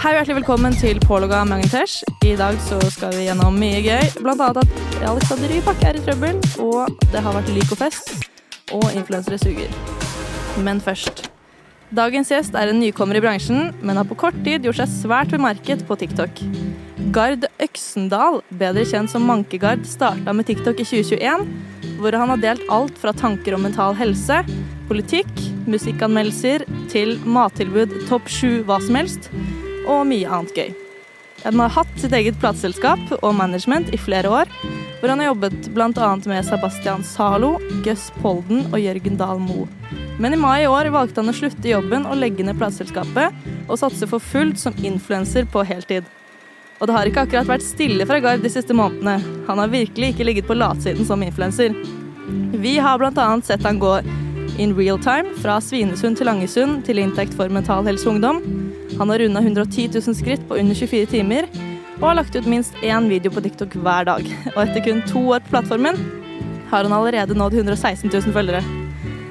Hei og hjertelig velkommen til Pålogga Magnetesh. I dag så skal vi gjennom mye gøy. Blant annet at Alexander Rybak er i trøbbel, og det har vært Lycofest, og influensere suger. Men først. Dagens gjest er en nykommer i bransjen, men har på kort tid gjort seg svært bemerket på TikTok. Gard Øksendal, bedre kjent som Mankegard, starta med TikTok i 2021, hvor han har delt alt fra tanker om mental helse, politikk, musikkanmeldelser til mattilbud, topp sju, hva som helst, og mye annet gøy. Han har hatt sitt eget plateselskap og management i flere år, hvor han har jobbet bl.a. med Sebastian Zalo, Gus Polden og Jørgen Dahl Moe. Men i mai i år valgte han å slutte jobben og legge ned plateselskapet, og satse for fullt som influenser på heltid. Og det har ikke akkurat vært stille fra Gard de siste månedene. Han har virkelig ikke ligget på latsiden som influenser. Vi har bl.a. sett han gå in real time fra Svinesund til Langesund til inntekt for Mental Helse Ungdom. Han har runda 110 000 skritt på under 24 timer, og har lagt ut minst én video på TikTok hver dag. Og etter kun to år på plattformen har han allerede nådd 116 000 følgere.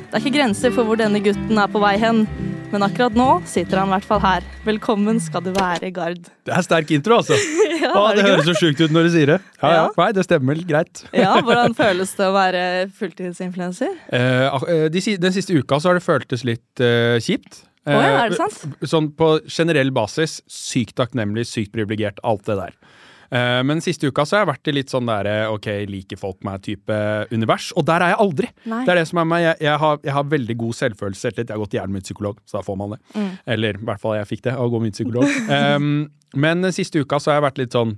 Det er ikke grenser for hvor denne gutten er på vei hen, men akkurat nå sitter han i hvert fall her. Velkommen skal du være, Gard. Det er sterk intro, altså. Ja, er det det høres så sjukt ut når du sier det. Ja, ja. Nei, det stemmer vel greit. Ja, Hvordan føles det å være fulltidsinfluenser? Eh, eh, de, den siste uka så har det føltes litt eh, kjipt. Å ja, Eh, er det sant? Sånn på generell basis. Sykt takknemlig, sykt privilegert, alt det der. Eh, men siste uka så har jeg vært i litt sånn der eh, ok, liker folk meg-type univers. Og der er jeg aldri! Nei. Det er det som er meg. Jeg, jeg, har, jeg har veldig god selvfølelse. Jeg har gått i hjernen min psykolog, så da får man det. Mm. Eller i hvert fall jeg fikk det av å gå med psykolog. um, men siste uka så har jeg vært litt sånn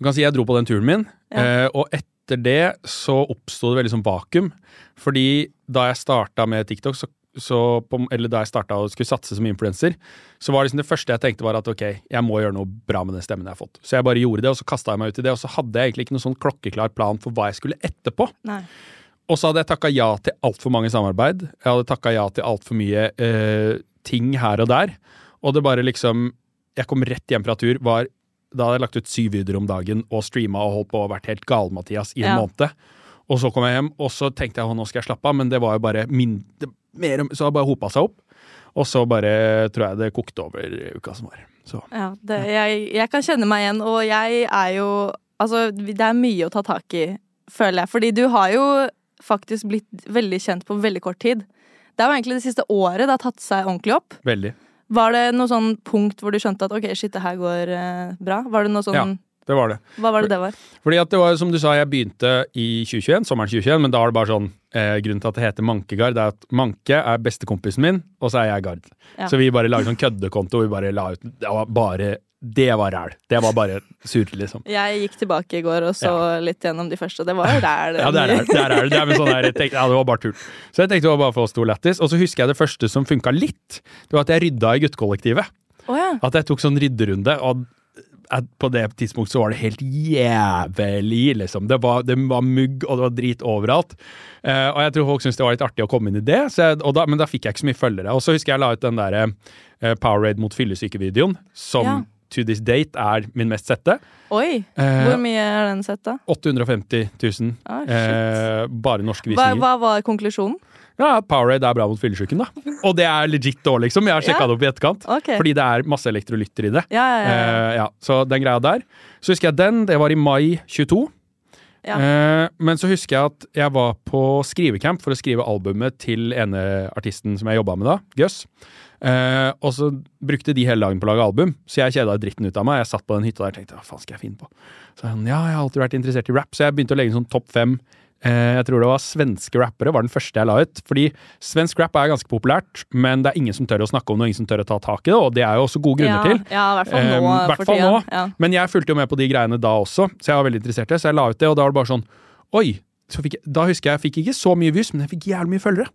Du kan si jeg dro på den turen min, Ja. og etter det så oppsto det veldig sånn vakuum. Fordi da jeg starta med TikTok, så, så på, eller da jeg starta og skulle satse som influenser, så var liksom det første jeg tenkte var at ok, jeg må gjøre noe bra med den stemmen jeg har fått. Så jeg bare gjorde det, og så kasta jeg meg ut i det, og så hadde jeg egentlig ikke noen sånn klokkeklar plan for hva jeg skulle etterpå. Nei. Og så hadde jeg takka ja til altfor mange samarbeid. Jeg hadde takka ja til altfor mye eh, ting her og der. Og det bare liksom Jeg kom rett hjem fra tur. Var, da hadde jeg lagt ut syv videoer om dagen og streama og holdt på og vært helt gal-Mathias i en Ja. måned. Og så kom jeg hjem, og så tenkte jeg at nå skal jeg slappe av, men det var jo bare min, mer, Så det bare hopa seg opp. Og så bare tror jeg det kokte over uka som var. Så Ja, det, jeg, jeg kan kjenne meg igjen, og jeg er jo Altså, det er mye å ta tak i, føler jeg. Fordi du har jo faktisk blitt veldig kjent på veldig kort tid. Det er jo egentlig det siste året det har tatt seg ordentlig opp. veldig. Var det noe sånn punkt hvor du skjønte at ok, shit, det her går eh, bra? Var det noe sånn Ja. Det var det. Hva var det det var? Fordi at det var, som du sa, jeg begynte i 2021, sommeren 2021, men da er det bare sånn eh, Grunnen til at det heter Mankegard, det er at Manke er bestekompisen min, og så er jeg Gard. Ja. Så vi bare lager sånn køddekonto, og vi bare la ut Det var bare Det var ræl. Det var bare surt, liksom. Jeg gikk tilbake i går og så litt gjennom de første, det var der Ja, det er ræl. Det er, ræl. Det er med sånn der, tenkte, ja, det var bare tull. Så jeg tenkte det var bare for oss to lættis. Og så husker jeg det første som funka litt. Det var at jeg rydda i guttekollektivet. Oh, ja. At jeg tok sånn rydderunde. Og på det tidspunktet så var det helt jævlig, liksom. Det var, det var mugg, og det var drit overalt. Uh, og jeg tror folk syntes det var litt artig å komme inn i det, jeg, da, men da fikk jeg ikke så mye følgere. Og så husker jeg la ut den derre eh, Powerade mot fyllesyke-videoen, som Ja. To this date er min mest sette. Oi! Eh, Hvor mye er den sett, da? 850 000. Ah, eh, bare norske visninger. hva var konklusjonen? Ja, Powerade er bra mot fyllesyken, da. Og det er legit òg, liksom. Jeg har sjekka Ja. det opp i etterkant. Okay. Fordi det er masse elektrolytter i det. Ja, ja, ja. Eh, ja, så den greia der. Så husker jeg den, det var i mai 22. Ja. Eh, men så husker jeg at jeg var på skrivecamp for å skrive albumet til ene artisten som jeg jobba med da, Gus. Eh, og så brukte de hele dagen på å lage album, så jeg kjeda dritten ut av meg. Jeg satt på den hytta der og tenkte hva faen skal jeg finne på? Så jeg, ja, jeg har alltid vært interessert i rap, så jeg begynte å legge en sånn topp fem. Eh, jeg tror det var svenske rappere, var den første jeg la ut. Fordi svensk rap er ganske populært, men det er ingen som tør å snakke om det, og ingen som tør å ta tak i det, og det er jo også gode grunner ja, til. Ja, i hvert fall nå. Eh, hvert fall nå. Ja. Men jeg fulgte jo med på de greiene da også, så jeg var veldig interessert i det. Så jeg la ut det, og da var det bare sånn Oi! Så jeg, da husker jeg jeg fikk ikke så mye views, men jeg fikk jævlig mye følgere.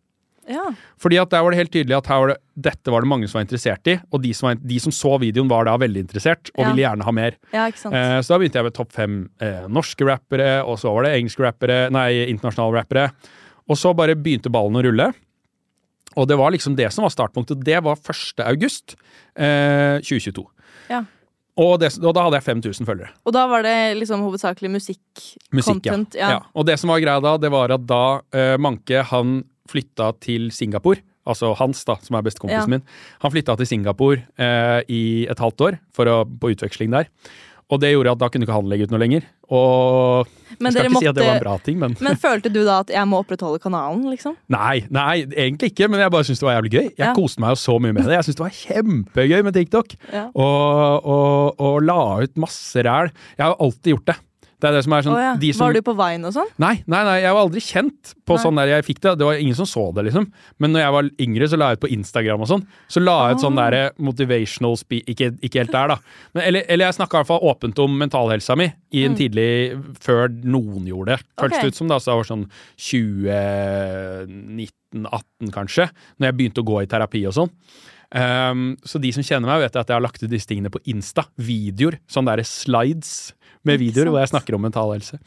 Ja. Fordi at der var det helt tydelig at her var det, dette var det mange som var interessert i, og de som, var, de som så videoen, var da veldig interessert og Ja. ville gjerne ha mer. ja. Eh, så da begynte jeg med topp fem eh, norske rappere, og så var det engelske rappere, nei, internasjonale rappere. Og så bare begynte ballen å rulle. Og det var liksom det som var startpunktet. Det var 1. august eh, 2022. Ja. Og, det, og da hadde jeg 5000 følgere. Og da var det liksom hovedsakelig musikk-content. Musikk, ja. ja. Og det som var greia da, det var at da eh, Manke han flytta til Singapore, altså Hans, da, som er bestekompisen Ja. min, han flytta til Singapore eh, i et halvt år å, på utveksling der. Og det gjorde at da kunne ikke han legge ut noe lenger. Og Men jeg skal ikke ikke si at det var en bra ting, men, Men følte du da at jeg må opprettholde kanalen, liksom? Nei, nei, egentlig ikke, men jeg bare syntes det var jævlig gøy. Jeg Ja. koste meg jo så mye med det. Jeg syntes det var kjempegøy med TikTok. Ja. Og, og, og la ut masse ræl. Jeg har alltid gjort det. Det er det som er sånn oh, ja. de som, Var du på veien og sånn? Nei, nei, nei, jeg var aldri kjent på Nei. sånn der jeg fikk det. Det var ingen som så det, liksom. Men når jeg var yngre, så la jeg ut på Instagram og sånn. Så la jeg ut sånn Ah. derre motivational spe... Ikke, ikke helt der, da. Men, eller, eller jeg snakka i hvert fall åpent om mentalhelsa mi i en tidlig Før noen gjorde det. Føltes Mm. Det ut som da, så det var sånn 2019-18, kanskje. Når jeg begynte å gå i terapi og sånn. Um, så de som kjenner meg, vet at jeg har lagt ut disse tingene på Insta. Videoer. Sånn derre slides med videoer hvor jeg snakker om mental helse.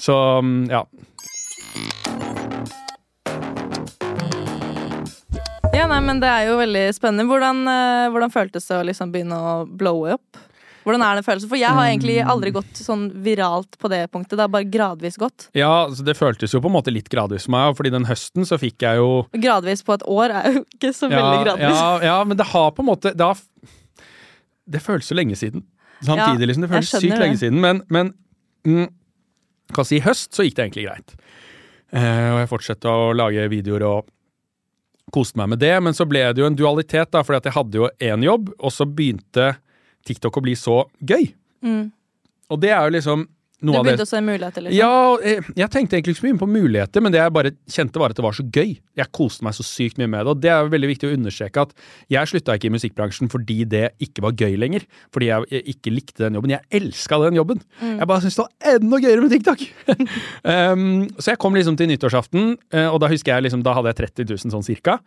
Så um, ja. Ja, nei, men det er jo veldig spennende. Hvordan, eh, hvordan føltes det å liksom begynne å blowe opp? Hvordan er det følelsen? For jeg har egentlig Mm. aldri gått sånn viralt på det punktet. Det har bare gradvis gått. Ja, det føltes jo på en måte litt gradvis for meg, fordi den høsten så fikk jeg jo Gradvis på et år er jo ikke så ja, veldig gradvis. Ja, ja, men det har på en måte Det, har, det føles så lenge siden. Samtidig, liksom. Det føles sykt lenge siden. Men, men mm, kan si i høst så gikk det egentlig greit. Eh, og jeg fortsatte å lage videoer og koste meg med det. Men så ble det jo en dualitet, da, fordi at jeg hadde jo én jobb, og så begynte TikTok å bli så gøy. Mm. Og det er jo liksom noe det begynte å se muligheter, liksom? Ja, jeg, jeg tenkte egentlig ikke så mye på muligheter, men det jeg bare kjente var at det var så gøy. Jeg koste meg så sykt mye med det, og det er veldig viktig å understreke at jeg slutta ikke i musikkbransjen fordi det ikke var gøy lenger. Fordi jeg, jeg ikke likte den jobben. Jeg elska den jobben! Mm. Jeg bare syntes det var enda gøyere med TikTok! um, så jeg kom liksom til nyttårsaften, eh, og da husker jeg liksom, da hadde jeg 30 000 sånn cirka.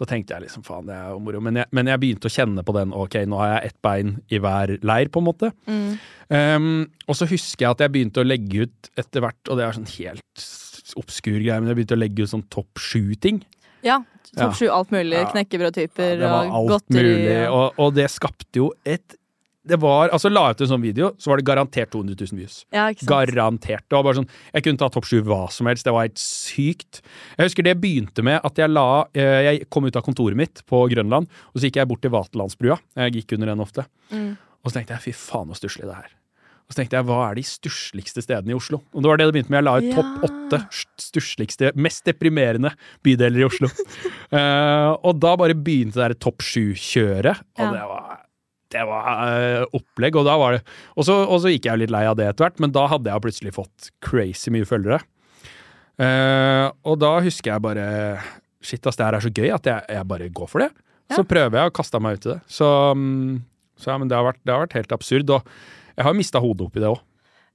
Så tenkte jeg liksom faen, det er jo moro. Men jeg, men jeg begynte å kjenne på den, ok, nå har jeg ett bein i hver leir, på en måte. Mm. Um, og så husker jeg at jeg begynte å legge ut etter hvert, og det er sånn helt obskur greie, men jeg begynte å legge ut sånn topp sju-ting. Ja. Ja. Topp sju alt mulig. Ja. Knekkebrødtyper og alt godteri. mulig, og- og, det skapte jo et det var, altså La jeg ut en sånn video, så var det garantert 200 000 views. Ja? Garantert. Det var bare sånn, Jeg kunne ta topp sju hva som helst. Det var helt sykt. Jeg husker det begynte med at jeg la eh, Jeg kom ut av kontoret mitt på Grønland, og så gikk jeg bort til Vaterlandsbrua. Jeg gikk under den ofte. Mm. Og så tenkte jeg fy faen så stusslig det er. Og så tenkte jeg hva er de stussligste stedene i Oslo? Og det var det det begynte med. Jeg la ut Ja. topp åtte stussligste, mest deprimerende bydeler i Oslo. uh, og da bare begynte det der topp sju-kjøret, og Ja. det var det var uh, opplegg, og da var det og så, og så gikk jeg litt lei av det etter hvert, men da hadde jeg plutselig fått crazy mye følgere. Uh, og da husker jeg bare Shit, ass, det her er så gøy at jeg, jeg bare går for det. Så prøver jeg å kaste meg ut i det. Så, um, så ja, men det har, vært, det har vært helt absurd. Og jeg har mista hodet oppi det òg.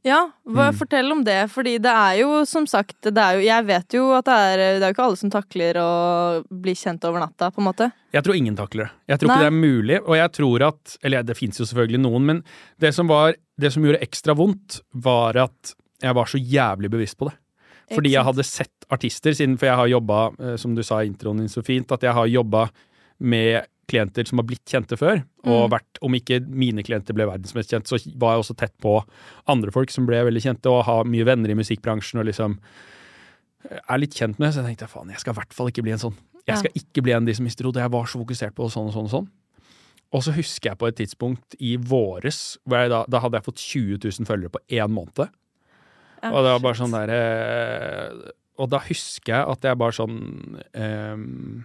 Ja, hva, Mm. fortell om det, fordi det er jo som sagt det jo, Jeg vet jo at det er, det er jo ikke alle som takler å bli kjent over natta, på en måte. Jeg tror ingen takler det. Jeg tror Nei. ikke det er mulig, og jeg tror at Eller det fins jo selvfølgelig noen, men det som, var, det som gjorde ekstra vondt, var at jeg var så jævlig bevisst på det. Fordi jeg hadde sett artister, siden, for jeg har jobba, eh, som du sa i introen din så fint, at jeg har jobba med klienter som har blitt kjente før. Og Mm. vært, om ikke mine klienter ble verdens mest kjent, så var jeg også tett på andre folk som ble veldig kjente, og har mye venner i musikkbransjen og liksom eh, er litt kjent med. Så jeg tenkte faen, jeg skal i hvert fall ikke bli en sånn. Jeg skal ikke bli en av de som mister hodet. Jeg var så fokusert på sånn og sånn og sånn. Og så husker jeg på et tidspunkt i våres, hvor jeg da, da hadde jeg fått 20 000 følgere på én måned. Ja, Og det var bare sånn der eh, Og da husker jeg at jeg bare sånn ehm,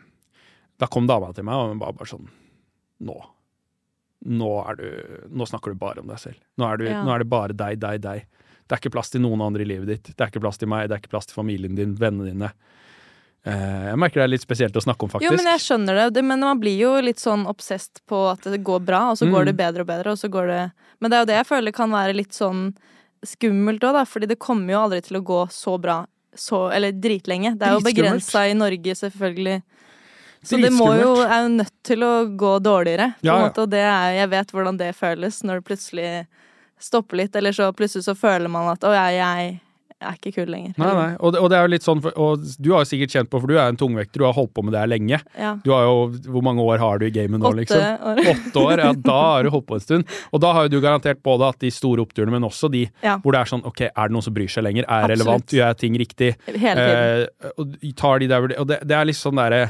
Da kom dama til meg og hun var bare sånn Nå. Nå, du, nå snakker du bare om deg selv. Nå er, du, Ja. nå er det bare deg, deg, deg. Det er ikke plass til noen andre i livet ditt. Det er ikke plass til meg, det er ikke plass til familien din, vennene dine. Eh, jeg merker det er litt spesielt å snakke om, faktisk. Jo, men jeg skjønner det. men man blir jo litt sånn obsesst på at det går bra, og så går Mm. det bedre og bedre, og så går det Men det er jo det jeg føler kan være litt sånn skummelt òg, da, fordi det kommer jo aldri til å gå så bra så Eller dritlenge. Det er jo begrensa i Norge, selvfølgelig. Så det må jo, er jo nødt til å gå dårligere, på Ja, ja. måte, og det er, jeg vet hvordan det føles når det plutselig stopper litt, eller så plutselig så føler man at å, jeg, jeg er ikke kul lenger. Nei, nei. Og det, og det er jo litt sånn, og du har jo sikkert kjent på, for du er en tungvekter, du har holdt på med det her lenge. Ja. Du har jo, Hvor mange år har du i gamet nå, Åtte liksom? år. Åtte år, ja, da har du holdt på en stund. Og da har jo du garantert både at de store oppturene, men også de Ja. hvor det er sånn ok, er det noen som bryr seg lenger? Er Absolutt. relevant? Gjør jeg ting riktig? Hele tiden. Eh, og tar de der, og det, det er litt sånn derre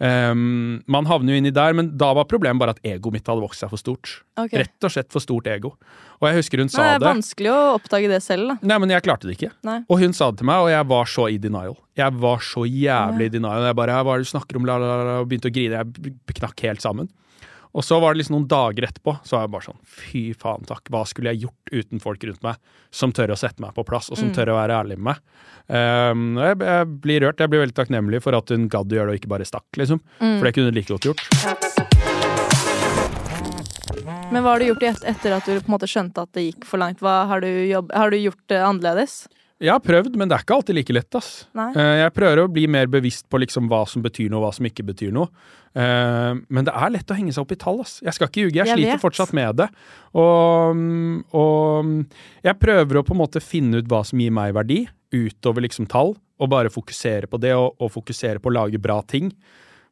ehm, Man havner jo inni der, men da var problemet bare at egoet mitt hadde vokst seg for stort. Okay. Rett og slett for stort ego. Og jeg husker hun sa det er det. vanskelig å oppdage det selv, da. Nei, men jeg klarte det ikke. Nei. Og hun sa det til meg, og jeg var så i denial. Jeg var så jævlig i denial. Jeg bare, hva er det du snakker om, la, la, la, og begynte å grine. Jeg knakk helt sammen. Og så var det liksom noen dager etterpå, så var jeg bare sånn, fy faen takk, hva skulle jeg gjort uten folk rundt meg, som tør å sette meg på plass, og som tør å være ærlig med meg. Um, jeg, jeg blir rørt, jeg blir veldig takknemlig for at hun gadd å gjøre det, og ikke bare stakk, liksom. For det kunne hun like godt gjort. Men hva har du gjort etter at du på en måte skjønte at det gikk for langt? Hva har, du jobb, har du gjort det annerledes? Jeg har prøvd, men det er ikke alltid like lett, ass. Nei. Eh, Jeg prøver å bli mer bevisst på liksom hva som betyr noe, og hva som ikke betyr noe. Eh, Men det er lett å henge seg opp i tall, ass. Jeg skal ikke ljuge, jeg, Jeg sliter vet. fortsatt med det. Og, og jeg prøver å på en måte finne ut hva som gir meg verdi, utover liksom tall, og bare fokusere på det, og, og fokusere på å lage bra ting.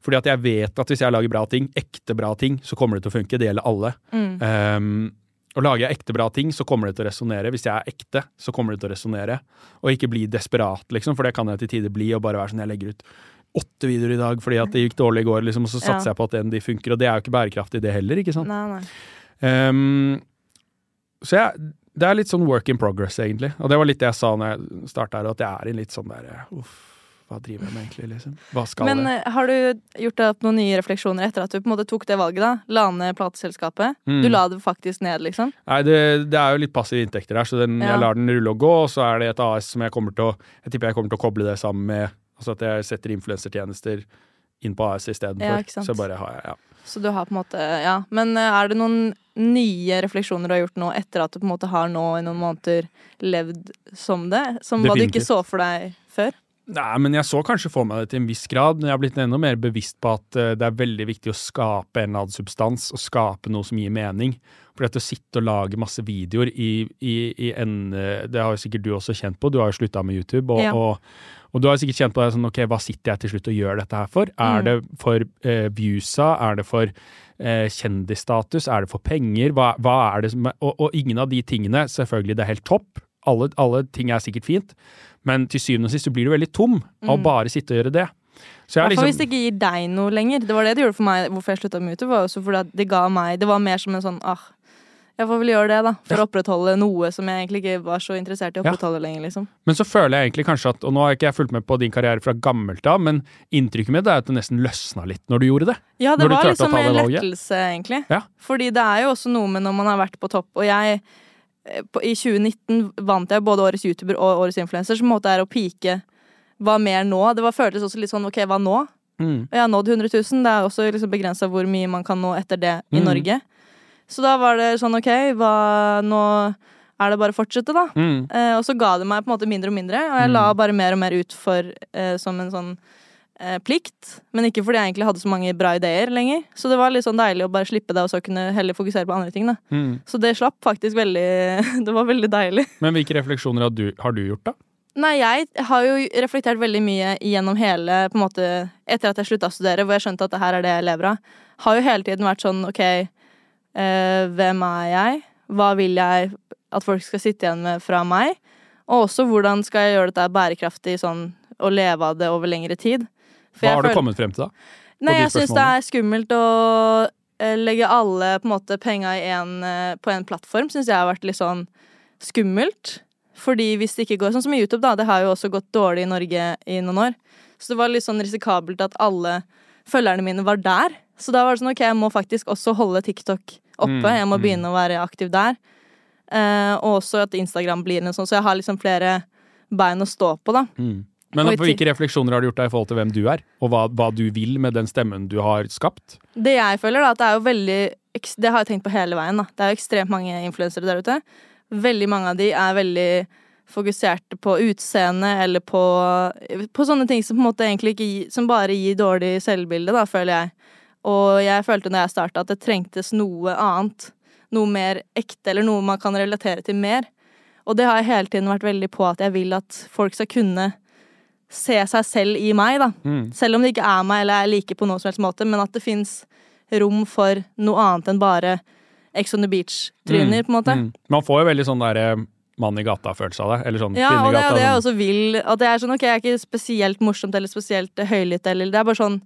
Fordi at jeg vet at hvis jeg lager bra ting, ekte bra ting, så kommer det til å funke. Det gjelder alle. Um, og lager jeg ekte bra ting, så kommer det til å resonnere. Hvis jeg er ekte, så kommer det til å resonnere. Og ikke bli desperat, liksom, for det kan jeg til tider bli. Og bare være sånn, jeg legger ut åtte videoer i dag fordi at det gikk dårlig i går, liksom, og så satser Ja. jeg på at en de funker. Og det er jo ikke bærekraftig, det heller, ikke sant. Nei, nei. Um, så jeg, det er litt sånn work in progress, egentlig. Og det var litt det jeg sa når jeg starta her, at jeg er i en litt sånn der Uff, hva driver jeg med egentlig, liksom? Hva skal Men det? eh, har du gjort deg noen nye refleksjoner etter at du på en måte tok det valget? da? La ned plateselskapet? Mm. Du la det faktisk ned, liksom? Nei, det, det er jo litt passive inntekter der, så den, Ja. jeg lar den rulle og gå, og så er det et AS som jeg kommer til å Jeg tipper jeg kommer til å koble det sammen med Altså at jeg setter influensertjenester inn på AS istedenfor. Ja, så bare har jeg, ja. Så du har på en måte Ja. Men eh, er det noen nye refleksjoner du har gjort nå etter at du på en måte har nå i noen måneder levd som det? Som hva du ikke så for deg før? Nei, men jeg så kanskje for meg det til en viss grad, men jeg har blitt enda mer bevisst på at eh, det er veldig viktig å skape en eller annen substans, og skape noe som gir mening. For det å sitte og lage masse videoer i, i, i en eh, Det har jo sikkert du også kjent på, du har jo slutta med YouTube. Og, Ja. og, og du har sikkert kjent på det sånn, ok, hva sitter jeg til slutt og gjør dette her for? Er Mm. det for eh, viewsa? Er det for eh, kjendisstatus? Er det for penger? Hva, hva er det som er, og, og ingen av de tingene, selvfølgelig det er helt topp. Alle, alle ting er sikkert fint, men til syvende og sist så blir du veldig tom av å bare sitte og gjøre det. Så jeg fall hvis det liksom, ikke gir deg noe lenger. Det var det det gjorde for meg hvorfor jeg slutta med YouTube. var også fordi at Det ga meg Det var mer som en sånn ah, jeg får vel gjøre det, da. For å opprettholde noe som jeg egentlig ikke var så interessert i å Ja. opprettholde lenger, liksom. men så føler jeg egentlig kanskje at Og nå har ikke jeg fulgt med på din karriere fra gammelt av, men inntrykket mitt er at det nesten løsna litt når du gjorde det. Ja, det var liksom en lettelse, egentlig. Ja. Fordi det er jo også noe med når man har vært på topp, og jeg I 2019 vant jeg både Årets YouTuber og Årets Influencer, så måte er å pike hva mer nå? Det var, føltes også litt sånn ok, hva nå? Mm. Og jeg har nådd 100 000. Det er også liksom begrensa hvor mye man kan nå etter det i Mm. Norge. Så da var det sånn ok, hva, nå er det bare å fortsette, da. Mm. Eh, og så ga det meg på en måte mindre og mindre, og jeg la bare mer og mer ut for eh, som en sånn eh, plikt. Men ikke fordi jeg egentlig hadde så mange bra ideer lenger. Så det var litt sånn deilig å bare slippe det, og så kunne heller fokusere på andre ting. da. Mm. Så det slapp faktisk veldig Det var veldig deilig. Men hvilke refleksjoner har du, har du gjort, da? Nei, jeg har jo reflektert veldig mye gjennom hele på en måte, Etter at jeg slutta å studere, hvor jeg skjønte at det her er det jeg lever av. Har jo hele tiden vært sånn OK, øh, hvem er jeg? Hva vil jeg at folk skal sitte igjen med fra meg? Og også hvordan skal jeg gjøre dette bærekraftig sånn å leve av det over lengre tid? For Hva har har du kommet frem til, da? Nei, jeg syns det er skummelt å eh, legge alle på en måte penga en, eh, på en plattform. Syns jeg har vært litt sånn skummelt. Fordi hvis det ikke går Sånn som i YouTube, da. Det har jo også gått dårlig i Norge i noen år. Så det var litt sånn risikabelt at alle følgerne mine var der. Så da var det sånn ok, jeg må faktisk også holde TikTok oppe. Mm, Jeg må mm. begynne å være aktiv der. Eh, og også at Instagram blir en sånn, så jeg har liksom flere bein å stå på, da. Mm. Men på hvilke refleksjoner har du gjort deg i forhold til hvem du er, og hva, hva du vil med den stemmen du har skapt? Det jeg føler, da, at det er jo veldig Det har jeg tenkt på hele veien, da. Det er jo ekstremt mange influensere der ute. Veldig mange av de er veldig fokuserte på utseende eller på, på sånne ting som på en måte egentlig ikke Som bare gir dårlig selvbilde, da, føler jeg. Og jeg følte når jeg starta at det trengtes noe annet. Noe mer ekte, eller noe man kan relatere til mer. Og det har jeg hele tiden vært veldig på at jeg vil at folk skal kunne se seg selv i meg, da. Mm. Selv om det ikke er meg eller er like på noen som helst måte, men at det fins rom for noe annet enn bare Ex on the Beach-tryner, på en måte. Mm. Man får jo veldig sånn derre mann i gata-følelse av det. Eller sånn Ja, kvinne i det er og det jeg sånn. også vil. At det er sånn, ok, jeg er ikke spesielt morsomt eller spesielt høylytt, eller det er bare sånn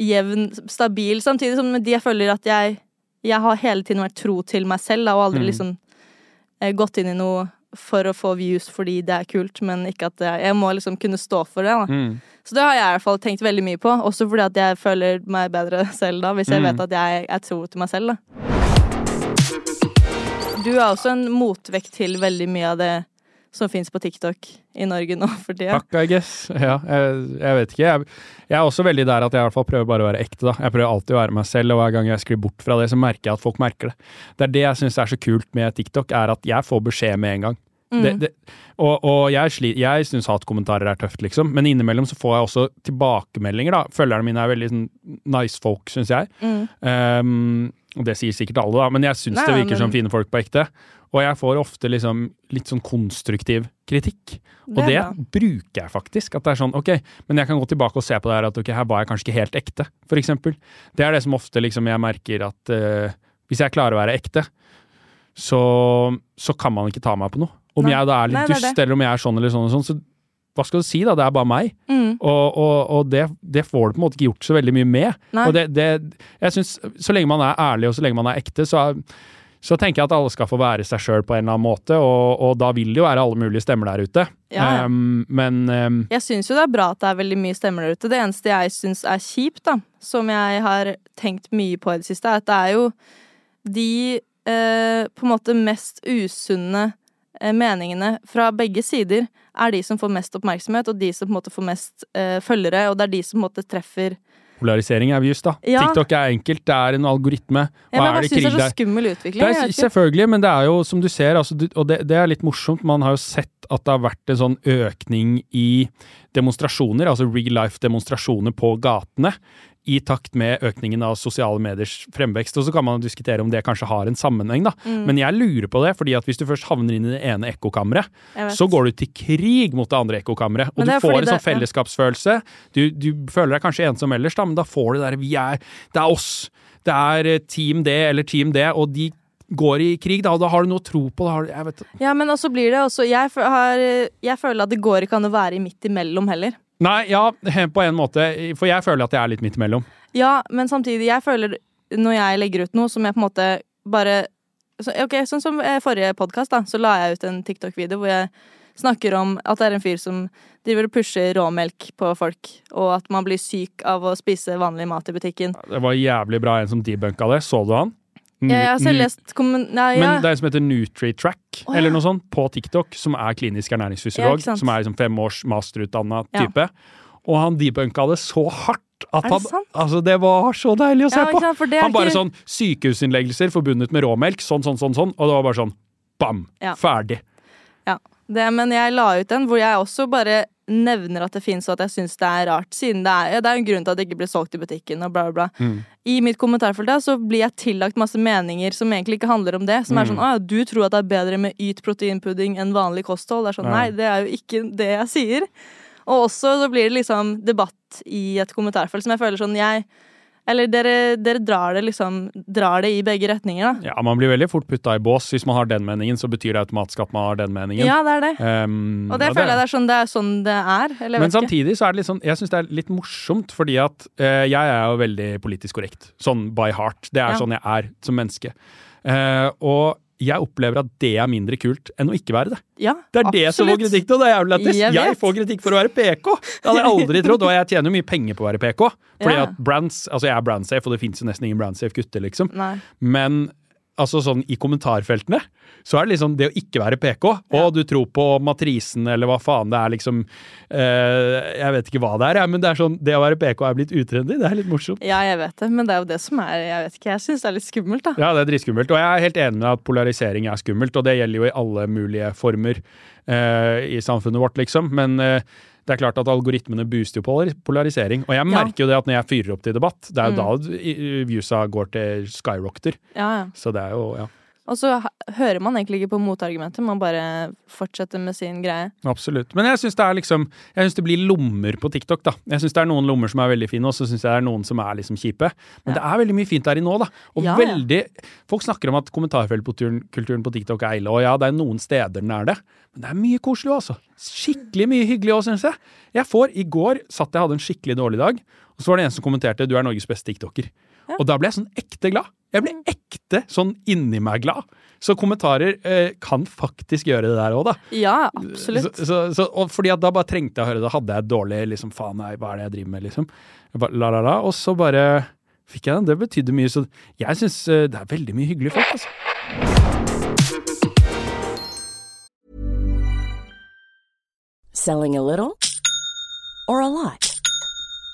jevn, stabil. Samtidig som med de jeg føler at jeg Jeg har hele tiden vært tro til meg selv, da, og aldri Mm. liksom eh, gått inn i noe for å få views fordi det er kult, men ikke at det, jeg må liksom kunne stå for det. Mm. Så det har jeg i hvert fall tenkt veldig mye på, også fordi at jeg føler meg bedre selv da, hvis jeg Mm. vet at jeg er tro til meg selv, da. Du er også en motvekt til veldig mye av det som fins på TikTok i Norge nå for tida. Takk, I guess. Ja, jeg, jeg vet ikke. Jeg, jeg er også veldig der at jeg i hvert fall prøver bare å være ekte. da. Jeg prøver alltid å være meg selv, og hver gang jeg sklir bort fra det, så merker jeg at folk merker det. Det er det jeg syns er så kult med TikTok, er at jeg får beskjed med en gang. Mm. Det, det, og, og jeg, sli- jeg syns hatkommentarer er tøft, liksom, men innimellom så får jeg også tilbakemeldinger. da. Følgerne mine er veldig sånn nice folk, syns jeg. Mm. Um, det sier sikkert alle, da, men jeg syns Nei, det virker men- som fine folk på ekte. Og jeg får ofte liksom litt sånn konstruktiv kritikk. Og Det det er bruker jeg faktisk. At det er sånn, ok, men jeg kan gå tilbake og se på det her at ok, her var jeg kanskje ikke helt ekte, eksempel. Det er det som ofte liksom jeg merker at uh, hvis jeg klarer å være ekte, så, så kan man ikke ta meg på noe. Om Nei. jeg da er litt Nei, dust, eller om jeg er sånn eller sånn eller sånn, så hva skal du si, da? Det er bare meg. Mm. Og, og, og det, det får du på en måte ikke gjort så veldig mye med. Nei. Og det, det, jeg synes, Så lenge man er ærlig og så lenge man er ekte, så, så tenker jeg at alle skal få være seg sjøl på en eller annen måte, og, og da vil det jo være alle mulige stemmer der ute. Ja, ja. Um, men um, Jeg syns jo det er bra at det er veldig mye stemmer der ute. Det eneste jeg syns er kjipt, da, som jeg har tenkt mye på i det siste, er at det er jo de eh, på en måte mest usunne meningene fra begge sider er de som får mest oppmerksomhet, og de som på en måte får mest eh, følgere, og det er de som på en måte treffer polarisering er just, da. Ja. TikTok er enkelt, det er en algoritme. Ja, men jeg det syns det er så skummel utvikling. det er, selvfølgelig, men det er jo som du ser, altså, og det, det er litt morsomt. Man har jo sett at det har vært en sånn økning i demonstrasjoner, altså real life-demonstrasjoner på gatene, i takt med økningen av sosiale mediers fremvekst. Og så kan man diskutere om det kanskje har en sammenheng, da. Mm. Men jeg lurer på det, fordi at hvis du først havner inn i det ene ekkokammeret, så går du til krig mot det andre ekkokammeret. Og du får en sånn fellesskapsfølelse. Du, du føler deg kanskje ensom ellers, da, men da får du det der vi er Det er oss! Det er eh, Team det eller Team det, og de går i krig, da, og da har du noe å tro på. Da Ja, men også blir det også jeg, har, jeg føler at det går ikke an å være midt imellom heller. Nei, ja, på en måte, for jeg føler at jeg er litt midt imellom. Ja, men samtidig, jeg føler når jeg legger ut noe som jeg på en måte bare så, Ok, sånn som eh, forrige podkast, da, så la jeg ut en TikTok-video hvor jeg snakker om at det er en fyr som driver og pusher råmelk på folk, og at man blir syk av å spise vanlig mat i butikken. Det var jævlig bra en som debunka det. Så du han? Nu- Jeg, jeg har selv lest kommen... Nei, ja. Men det er en som heter NutriTrack, oh, ja. eller noe sånt, på TikTok, som er klinisk ernæringsfysiolog, Ja, som er liksom fem års masterutdanna Ja. type. Og han debunka det så hardt at det han? Altså, det var så deilig å se Ja, på! sant, Han bare ikke- sånn sykehusinnleggelser forbundet med råmelk, sånn, sånn, sånn, sånn, og det var bare sånn Bam! Ja. Ferdig. Ja, det, men jeg la ut en hvor jeg også bare nevner at det fins, og at jeg syns det er rart. Siden det er, ja, det er en grunn til at det ikke blir solgt i butikken. og bla bla bla. I mitt kommentarfelt da, så blir jeg tillagt masse meninger som egentlig ikke handler om det. Som er sånn å ja, du tror at det er bedre med yt proteinpudding enn vanlig kosthold. Det er sånn, Ja. Nei, det er jo ikke det jeg sier. Og også så blir det liksom debatt i et kommentarfelt som jeg føler sånn jeg Eller dere, dere drar det liksom Drar det i begge retninger, da. Ja, Man blir veldig fort putta i bås. Hvis man har den meningen, så betyr det automatisk at man har den meningen. Ja, det er det. Um, Og det ja, føler jeg det er sånn det er, sånn det er. Eller Men samtidig så er det litt sånn Jeg syns det er litt morsomt, fordi at uh, jeg er jo veldig politisk korrekt. Sånn by heart. Det er Ja. sånn jeg er som menneske. Uh, og jeg opplever at det er mindre kult enn å ikke være det. Ja, Det er det som får absolutt. kritikk, og det er jævlig lættis. Jeg Jeg, får kritikk for å være PK! Det hadde jeg aldri trodd, og jeg tjener jo mye penger på å være PK. Fordi Ja. at brands, altså jeg er brandsafe, og det fins jo nesten ingen brandsafe gutter, liksom. Nei. Men altså sånn i kommentarfeltene, så er det liksom det å ikke være PK, og du tror på matrisen eller hva faen det er liksom eh, Jeg vet ikke hva det er, jeg, men det er sånn det å være PK er blitt utrendy. Det er litt morsomt. Ja, jeg vet det, men det er jo det som er Jeg vet ikke, jeg syns det er litt skummelt, da. Ja, det er dritskummelt. Og jeg er helt enig med at polarisering er skummelt, og det gjelder jo i alle mulige former eh, i samfunnet vårt, liksom. Men eh, det er klart at algoritmene booster jo polar- polarisering. Og jeg Ja. merker jo det at når jeg fyrer opp til debatt, det er jo Mm. da viewsa går til skyrocketer. Ja, ja. Så det er jo, ja. Og så hører man egentlig ikke på motargumenter, man bare fortsetter med sin greie. Absolutt. Men jeg syns det er liksom Jeg synes det blir lommer på TikTok, da. Jeg syns det er noen lommer som er veldig fine, og så syns jeg det er noen som er liksom kjipe. Men det er veldig mye fint der i nå, da. Og Ja, ja. veldig Folk snakker om at kommentarfeltkulturen på TikTok er ille, og ja, det er noen steder den er det, men det er mye koselig altså. Skikkelig mye hyggelig òg, syns jeg. Jeg får I går satt jeg hadde en skikkelig dårlig dag, og så var det en som kommenterte 'du er Norges beste tiktoker'. Og da ble jeg sånn ekte glad. Jeg ble ekte sånn inni meg glad. Så kommentarer eh, kan faktisk gjøre det der òg, da. Ja, absolutt. så, så, og fordi at da bare trengte jeg å høre det. Da hadde jeg dårlig liksom, Faen, nei, hva er det jeg driver med, liksom? Bare, la, la, la. Og så bare fikk jeg den. Det betydde mye. Så jeg syns eh, det er veldig mye hyggelige folk, altså. Selling a little or a lot?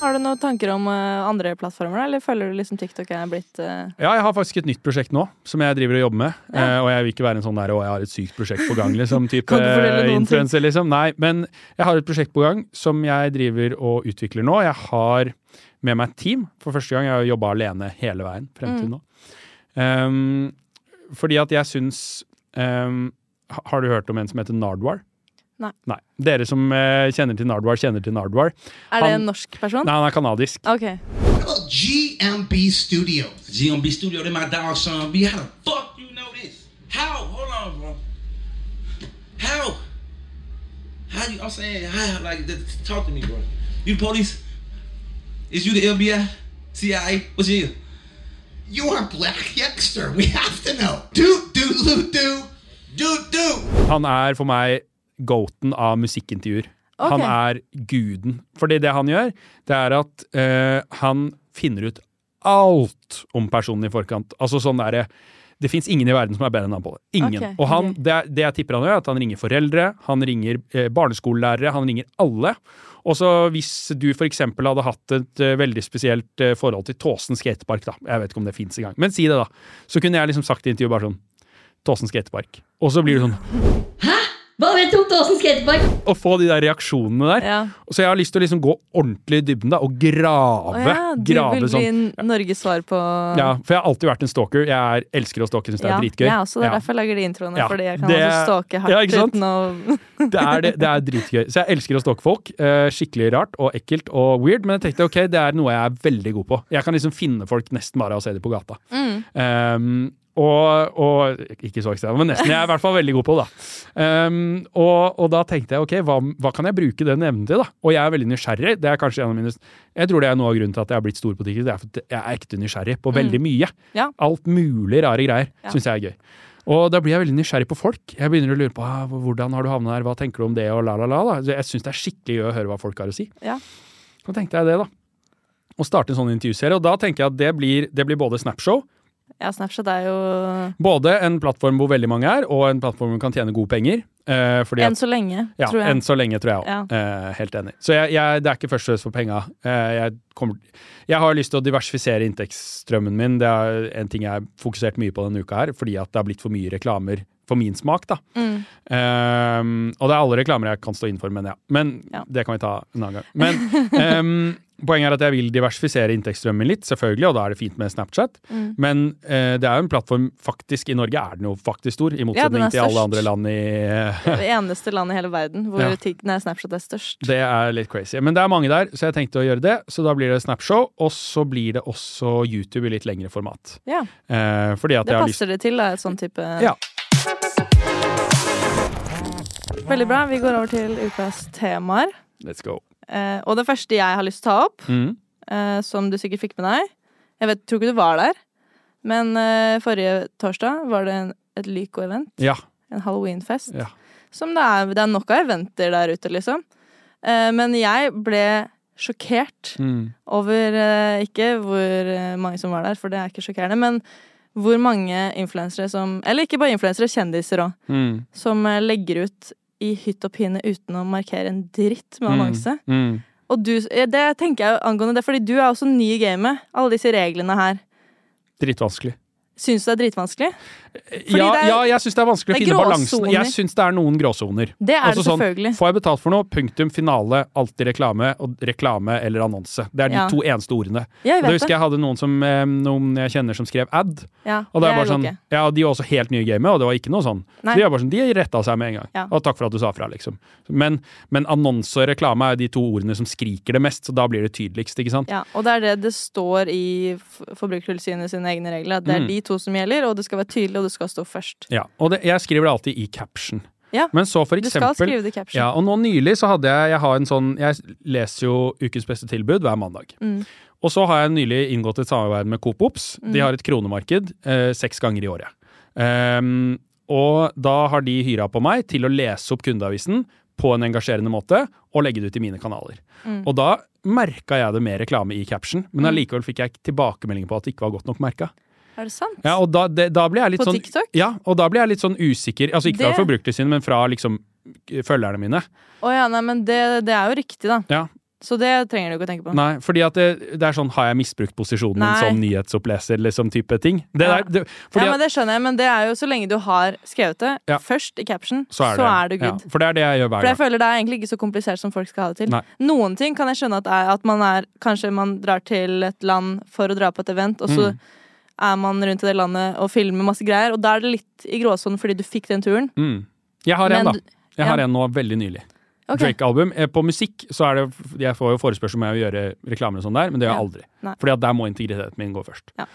Har du noen tanker om eh, andre plattformer, eller føler du liksom TikTok er blitt uh... Ja, jeg har faktisk et nytt prosjekt nå, som jeg driver og jobber med. Ja. Eh, og jeg vil ikke være en sånn der 'å, jeg har et sykt prosjekt på gang', liksom, type ting? influenser, liksom. Nei, men jeg har et prosjekt på gang som jeg driver og utvikler nå. Jeg har med meg et team for første gang. Jeg har jobba alene hele veien frem Mm. til nå. Um, fordi at jeg syns um, Har du hørt om en som heter Nardwar? Nei. Dere som eh, kjenner til Nardwar, kjenner til Nardwar. Er det Han- en norsk person? Nei, han er kanadisk. Ok. GMB Studio. GMB Studio, they my dog son B. How the fuck you know this? How? Hold on, bro. How? How you? I'm saying, how? Like, talk to me, bro. You the police? Is you the FBI? CIA? What's your? You are Black Yexter. We have to know. Do do do do. Do-do! Han er for meg goaten av musikkintervjuer. Okay. Han er guden. Fordi det han gjør, det er at uh, han finner ut alt om personen i forkant. Altså sånn derre Det fins ingen i verden som er bedre enn han på det. Ingen. Okay, og han, det, det jeg tipper han gjør, er at han ringer foreldre, han ringer eh, barneskolelærere, han ringer alle. Og så hvis du for eksempel hadde hatt et uh, veldig spesielt uh, forhold til Tåsen skatepark, da, jeg vet ikke om det fins engang, men si det, da. Så kunne jeg liksom sagt i intervjuet bare sånn Tåsen skatepark. Og så blir det sånn Hva vet du om Tåsen skatepark? Å få de der reaksjonene der. Ja. Så jeg har lyst til å liksom gå ordentlig i dybden da, og grave. Å ja, du grave vil bli sånn. Norges svar på Ja, for jeg har alltid vært en stalker. Jeg er, elsker å stalke, syns det er Ja, dritgøy. Ja, også, det er Ja. derfor jeg lager de introene. Ja, Fordi jeg kan det- også stalke hardt Ja, ikke sant? uten å Det er, det, det er dritgøy. Så jeg elsker å stalke folk. Eh, skikkelig rart og ekkelt og weird, men jeg tenkte ok, det er noe jeg er veldig god på. Jeg kan liksom finne folk nesten bare av å se dem på gata. Mm. Um, og, og Ikke så ekstrem, men nesten. Jeg er i hvert fall veldig god på det. Um, og, og da tenkte jeg ok, hva, hva kan jeg bruke den evnen til? da? Og jeg er veldig nysgjerrig. Det er kanskje en av mine Jeg tror det er noe av grunnen til at jeg har blitt stor på TikTok. Det er for at jeg er ekte nysgjerrig på veldig mye. Ja. Alt mulig rare greier Ja. syns jeg er gøy. Og da blir jeg veldig nysgjerrig på folk. Jeg begynner å lure på ah, hvordan har du havnet her, hva tenker du om det, og la, la, la. da. Jeg syns det er skikkelig gøy å høre hva folk har å si. Ja. Så tenkte jeg det, da. Å starte en sånn intervjuserie. Og da tenker jeg at det blir, det blir både Snapshow, Ja, Snapchat er jo både en plattform hvor veldig mange er, og en plattform hvor man kan tjene gode penger. Eh, fordi Enn så lenge, ja, tror jeg. enn så lenge, tror jeg òg. Ja. Eh, helt enig. Så jeg, jeg, det er ikke først og fremst for penga. Eh, jeg, kommer- jeg har lyst til å diversifisere inntektsstrømmen min. Det er en ting jeg har fokusert mye på denne uka her, fordi at det har blitt for mye reklamer for min smak. da. Mm. Um, og det er alle reklamer jeg kan stå inn for, men ja. Men Ja. det kan vi ta en annen gang. Men um, poenget er at jeg vil diversifisere inntektsstrømmen litt, selvfølgelig, og da er det fint med Snapchat. Mm. Men uh, det er jo en plattform faktisk I Norge er den jo faktisk stor, i motsetning ja, til alle andre land i Det eneste landet i hele verden hvor Ja. Nei, Snapchat er størst. Det er litt crazy. Men det er mange der, så jeg tenkte å gjøre det. Så da blir det Snapshow, og så blir det også YouTube i litt lengre format. Ja, Uh, Det har lyst passer det til, da, et sånn type Ja. Veldig bra. Vi går over til ukas temaer. Let's go. Eh, og det første jeg har lyst til å ta opp, Mm. eh, som du sikkert fikk med deg Jeg vet, tror ikke du var der, men eh, forrige torsdag var det en, et Lyco-event. Ja. En halloweenfest. Ja. Som det er, det er nok av eventer der ute, liksom. Eh, men jeg ble sjokkert Mm. over eh, ikke hvor eh, mange som var der, for det er ikke sjokkerende, men hvor mange influensere som Eller ikke bare influensere, kjendiser òg. Mm. Som legger ut i hytt og pine uten å markere en dritt med annonse. Mm. Mm. Og du, det tenker jeg angående det, fordi du er også ny i gamet. Alle disse reglene her. Dritvanskelig. Syns du det er dritvanskelig? Ja, er- ja, jeg syns det er vanskelig å det er finne balansen. Jeg syns det er noen gråsoner. Det er Altså det sånn, selvfølgelig. Får jeg betalt for noe? Punktum, finale, alltid reklame, og reklame eller annonse. Det er de Ja. to eneste ordene. Ja, jeg vet det vet husker det. jeg hadde noen, som, eh, noen jeg kjenner som skrev ad. Ja, Og det er bare sånn, ikke. ja, De var også helt nye i gamet, og det var ikke noe sånn. Nei. De, bare sånn, de retta seg med en gang. Og takk for at du sa fra, liksom. Men, men annonse og reklame er de to ordene som skriker det mest, så da blir det tydeligst, ikke sant? Ja, og det er det det står i Forbrukertilsynet sine egne regler. At det er Mm. de to som gjelder, og det skal være tydelig, og det skal stå først. Ja, Og det, jeg skriver det alltid i caption. Ja, Men så for du skal skrive det i caption. Ja, og nå nylig så hadde jeg Jeg har en sånn Jeg leser jo Ukens beste tilbud hver mandag. Mm. Og så har jeg nylig inngått et samarbeid med Coop Ops. Mm. De har et kronemarked eh, seks ganger i året. Um, og da har de hyra på meg til å lese opp kundeavisen på en engasjerende måte og legge det ut i mine kanaler. Mm. Og da merka jeg det med reklame i caption, men allikevel fikk jeg tilbakemelding på at det ikke var godt nok merka. Er det sant? Ja, og da, det, da blir jeg litt På sånn TikTok? Ja, og da blir jeg litt sånn usikker. Altså ikke fra Det- Forbrukertilsynet, men fra liksom følgerne mine. Å ja, nei, men det, det er jo riktig, da. Ja. Så det trenger du ikke å tenke på. Nei, fordi at det, det er sånn Har jeg misbrukt posisjonen min Nei. som nyhetsoppleser, liksom type ting? Det Ja. der, det, fordi ja, at, men Det skjønner jeg, men det er jo så lenge du har skrevet det Ja. først i caption, så er det, du good. Ja, for det er det jeg gjør hver For jeg gang. føler det er egentlig ikke så komplisert som folk skal ha det til. Nei. Noen ting kan jeg skjønne at er at man er Kanskje man drar til et land for å dra på et event, og så Mm. Er man rundt i det landet og filmer masse greier, og da er det litt i gråsonen fordi du fikk den turen. Mm. Jeg har en, Men da. Jeg har ja. en nå veldig nylig. Okay. Drake-album. Eh, På musikk så er det Jeg får jo forespørsel om jeg vil gjøre reklamer og sånn der, men det gjør jeg aldri. Nei. Fordi at der må integriteten min gå først. Ja.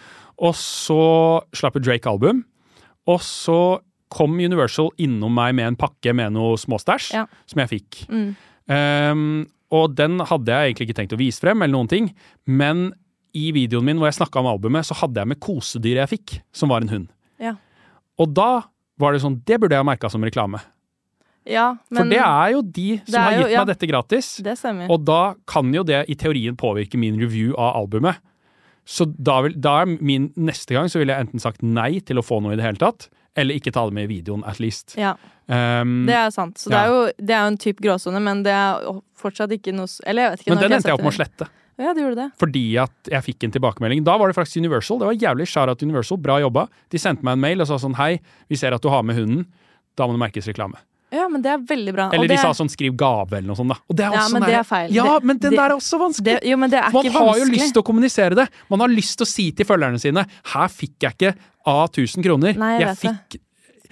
Og så slapp Drake-album, og så kom Universal innom meg med en pakke med noe småstæsj Ja. som jeg fikk. Mm. Um, og den hadde jeg egentlig ikke tenkt å vise frem, eller noen ting, men i videoen min hvor jeg snakka om albumet, så hadde jeg med kosedyr jeg fikk, som var en hund. Ja. Og da var det sånn Det burde jeg ha merka som reklame. Ja, For det er jo de som har har jo- gitt ja. meg dette gratis. det. Og da kan jo det i teorien påvirke min review av albumet. Så da, vil, da er min neste gang så ville jeg enten sagt nei til å få noe i det hele tatt, eller ikke ta det med i videoen, at least. Ja, Um, det er sant. Så det er jo, det er jo en type gråsone, men det er fortsatt ikke noe Eller jeg vet ikke. men den endte jeg opp med å slette. Ja, det gjorde det. Fordi at jeg fikk en tilbakemelding. Da var det faktisk Universal. Det var jævlig shout-out Universal. Bra jobba. De sendte meg en mail og sa sånn Hei, vi ser at du har med hunden. Da må det merkes reklame. Ja, men det er veldig bra. Eller de sa sånn skriv gave eller noe sånt, da. Og det er Ja, men sånn det er feil. Ja, men den det- der er også vanskelig. det, Jo, men det er Man ikke har jo lyst til å kommunisere det. Man har lyst til å si til følgerne sine Her fikk jeg ikke A 1000 kroner. Nei, jeg jeg fikk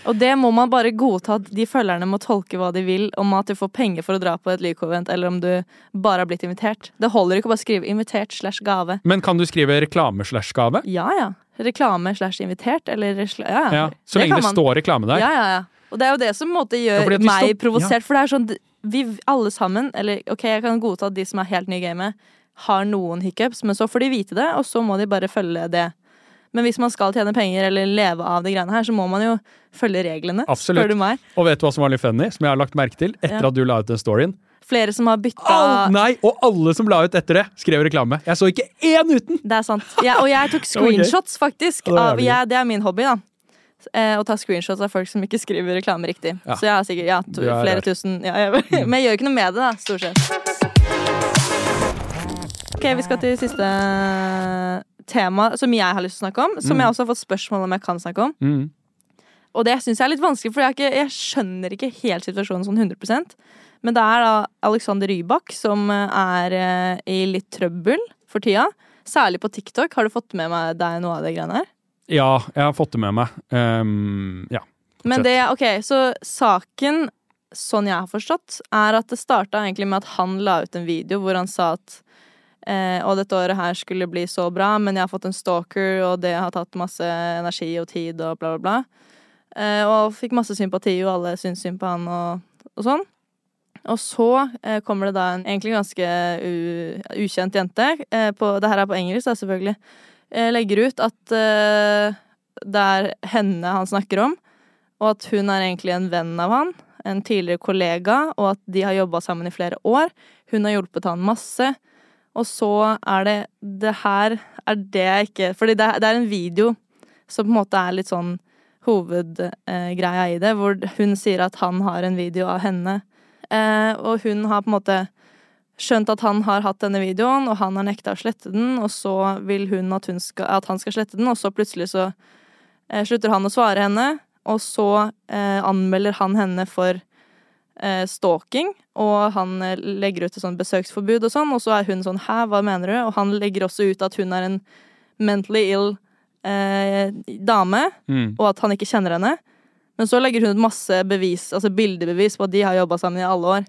Og det må man bare godta at de følgerne må tolke hva de vil, om at du får penger for å dra på et Lyco-event, eller om du bare har blitt invitert. Det holder ikke å bare skrive 'invitert slash gave'. Men kan du skrive reklame-slash-gave? Ja ja. Reklame slash invitert, eller Ja, ja. Ja, så lenge det, det står reklame der. Ja, ja, ja. Og det er jo det som måte gjør ja, meg det- provosert, for det er sånn Vi alle sammen, eller ok, jeg kan godta at de som er helt nye i gamet, har noen hiccups, men så får de vite det, og så må de bare følge det. Men hvis man skal tjene penger eller leve av de greiene her, så må man jo følge reglene. Absolutt. Spør du meg. Og vet du hva som var litt funny, som jeg har lagt merke til etter Ja. at du la ut den storyen? Flere som har bytta oh, nei, og alle som la ut etter det, skrev reklame. Jeg så ikke én uten! Det er sant. Ja, og jeg tok screenshots, faktisk. Av, jeg, det er min hobby, da. Eh, å ta screenshots av folk som ikke skriver reklame riktig. Ja. Så jeg har sikkert ja, to, er flere tusen ja, jeg, Men jeg gjør ikke noe med det, da, stort sett. Ok, vi skal til siste tema som jeg har lyst til å snakke om. Som jeg også har fått spørsmål om jeg kan snakke om. Mm. Og det syns jeg er litt vanskelig, for jeg, ikke, jeg skjønner ikke helt situasjonen sånn 100% Men det er da Alexander Rybak som eh, er eh, i litt trøbbel for tida. Særlig på TikTok. Har du fått med meg deg noe av det greiene her? Ja, jeg har fått det med meg. Um, ja. Men fortsett. det, ok, så saken, sånn jeg har forstått, er at det starta egentlig med at han la ut en video hvor han sa at eh, og dette året her skulle bli så bra, men jeg har fått en stalker, og det har tatt masse energi og tid og bla, bla, bla. Eh, og fikk masse sympati, og alle syntes synd på han og, og sånn. Og så eh, kommer det da en egentlig ganske ukjent jente, eh, på, det her er på engelsk da, selvfølgelig, eh, legger ut at eh, det er henne han snakker om, og at hun er egentlig en venn av han, en tidligere kollega, og at de har jobba sammen i flere år. Hun har hjulpet han masse. Og så er det Det her er det jeg ikke Fordi det, det er en video som på en måte er litt sånn hovedgreia i det, hvor hun sier at han har en video av henne. Eh, og hun har på en måte skjønt at han har hatt denne videoen, og han har nekta å slette den, og så vil hun at, hun skal, at han skal slette den, og så plutselig så eh, slutter han å svare henne, og så eh, anmelder han henne for eh, stalking, og han eh, legger ut et sånt besøksforbud og sånn, og så er hun sånn 'hæ, hva mener du?' Og han legger også ut at hun er en mentally ill eh, dame, Mm. og at han ikke kjenner henne. Men så legger hun ut masse bevis, altså bildebevis på at de har jobba sammen i alle år.